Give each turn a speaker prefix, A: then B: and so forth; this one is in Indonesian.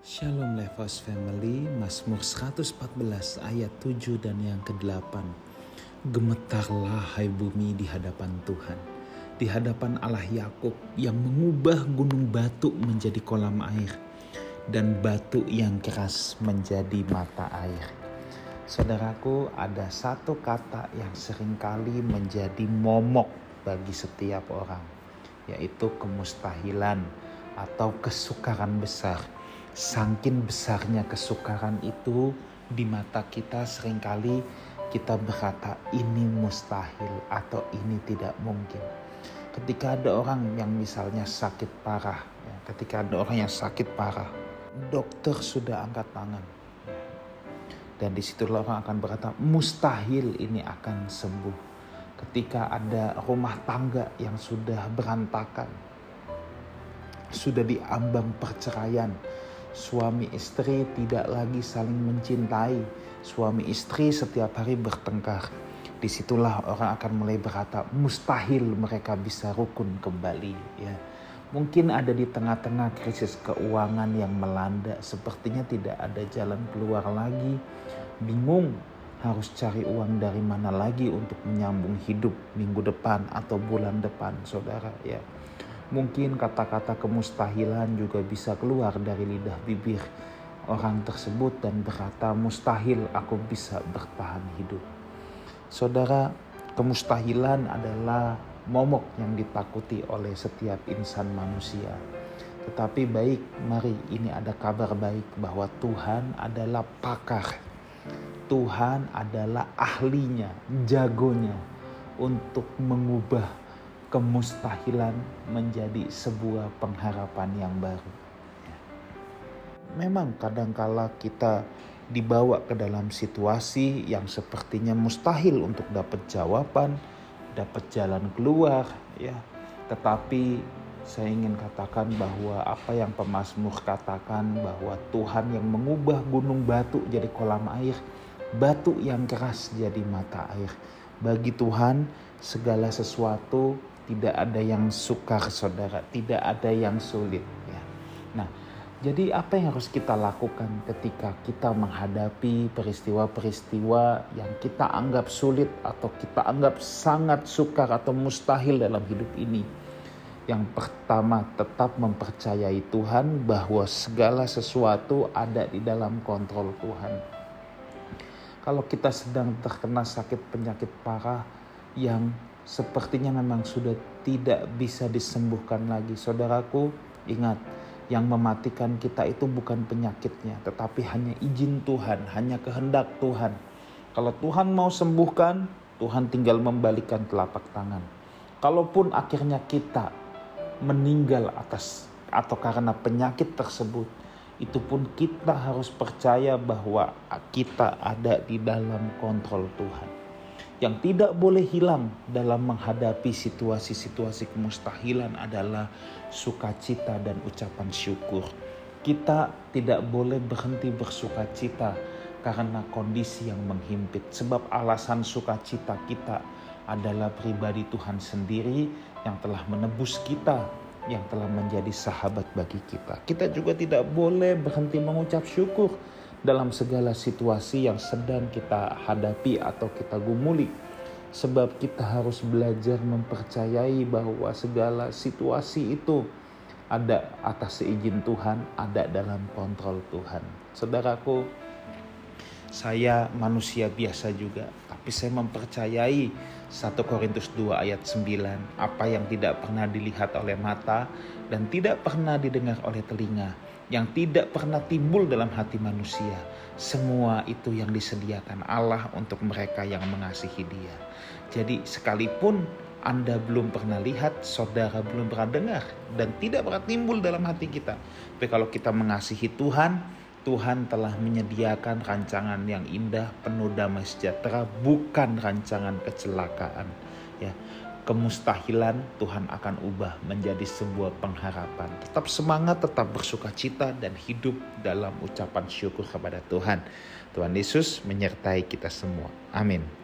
A: Shalom Levos Family, Mazmur 114 ayat 7 dan yang ke-8. Gemetarlah hai bumi di hadapan Tuhan, di hadapan Allah Yakub yang mengubah gunung batu menjadi kolam air dan batu yang keras menjadi mata air. Saudaraku, ada satu kata yang sering kali menjadi momok bagi setiap orang, yaitu kemustahilan atau kesukaran besar Sangkin besarnya kesukaran itu di mata kita sering kali kita berkata ini mustahil atau ini tidak mungkin. Ketika ada orang yang misalnya sakit parah, ya, ketika ada orang yang sakit parah, dokter sudah angkat tangan. Dan di situlah orang akan berkata mustahil ini akan sembuh. Ketika ada rumah tangga yang sudah berantakan, sudah diambang perceraian, suami istri tidak lagi saling mencintai. Suami istri setiap hari bertengkar. Di situlah orang akan mulai berkata mustahil mereka bisa rukun kembali. Ya, mungkin ada di tengah-tengah krisis keuangan yang melanda. Sepertinya tidak ada jalan keluar lagi. Bingung harus cari uang dari mana lagi untuk menyambung hidup minggu depan atau bulan depan, saudara. Ya, Mungkin kata-kata kemustahilan juga bisa keluar dari lidah bibir orang tersebut dan berkata mustahil aku bisa bertahan hidup. Saudara, kemustahilan adalah momok yang ditakuti oleh setiap insan manusia. Tetapi baik, mari ini ada kabar baik bahwa Tuhan adalah pakar. Tuhan adalah ahlinya, jagonya untuk mengubah kemustahilan menjadi sebuah pengharapan yang baru. Ya. Memang kadangkala kita dibawa ke dalam situasi yang sepertinya mustahil untuk dapat jawaban, dapat jalan keluar, ya. Tetapi saya ingin katakan bahwa apa yang pemazmur katakan bahwa Tuhan yang mengubah gunung batu jadi kolam air, batu yang keras jadi mata air. Bagi Tuhan segala sesuatu tidak ada yang sukar saudara, tidak ada yang sulit. Ya. Nah, jadi apa yang harus kita lakukan ketika kita menghadapi peristiwa-peristiwa yang kita anggap sulit atau kita anggap sangat sukar atau mustahil dalam hidup ini? Yang pertama, tetap mempercayai Tuhan bahwa segala sesuatu ada di dalam kontrol Tuhan. Kalau kita sedang terkena sakit penyakit parah yang sepertinya memang sudah tidak bisa disembuhkan lagi. Saudaraku, ingat, yang mematikan kita itu bukan penyakitnya, tetapi hanya izin Tuhan, hanya kehendak Tuhan. Kalau Tuhan mau sembuhkan, Tuhan tinggal membalikan telapak tangan. Kalaupun akhirnya kita meninggal atas atau karena penyakit tersebut, itu pun kita harus percaya bahwa kita ada di dalam kontrol Tuhan yang tidak boleh hilang dalam menghadapi situasi-situasi kemustahilan adalah sukacita dan ucapan syukur. Kita tidak boleh berhenti bersukacita karena kondisi yang menghimpit. Sebab alasan sukacita kita adalah pribadi Tuhan sendiri yang telah menebus kita, yang telah menjadi sahabat bagi kita. Kita juga tidak boleh berhenti mengucap syukur dalam segala situasi yang sedang kita hadapi atau kita gumuli. Sebab kita harus belajar mempercayai bahwa segala situasi itu ada atas seizin Tuhan, ada dalam kontrol Tuhan. Saudaraku, saya manusia biasa juga, tapi saya mempercayai 1 Korintus 2 ayat 9, apa yang tidak pernah dilihat oleh mata dan tidak pernah didengar oleh telinga, yang tidak pernah timbul dalam hati manusia. Semua itu yang disediakan Allah untuk mereka yang mengasihi Dia. Jadi, sekalipun Anda belum pernah lihat, saudara belum pernah dengar, dan tidak pernah timbul dalam hati kita, tapi kalau kita mengasihi Tuhan, Tuhan telah menyediakan rancangan yang indah, penuh damai sejahtera, bukan rancangan kecelakaan. Ya, kemustahilan Tuhan akan ubah menjadi sebuah pengharapan. Tetap semangat, tetap bersuka cita dan hidup dalam ucapan syukur kepada Tuhan. Tuhan Yesus menyertai kita semua. Amin.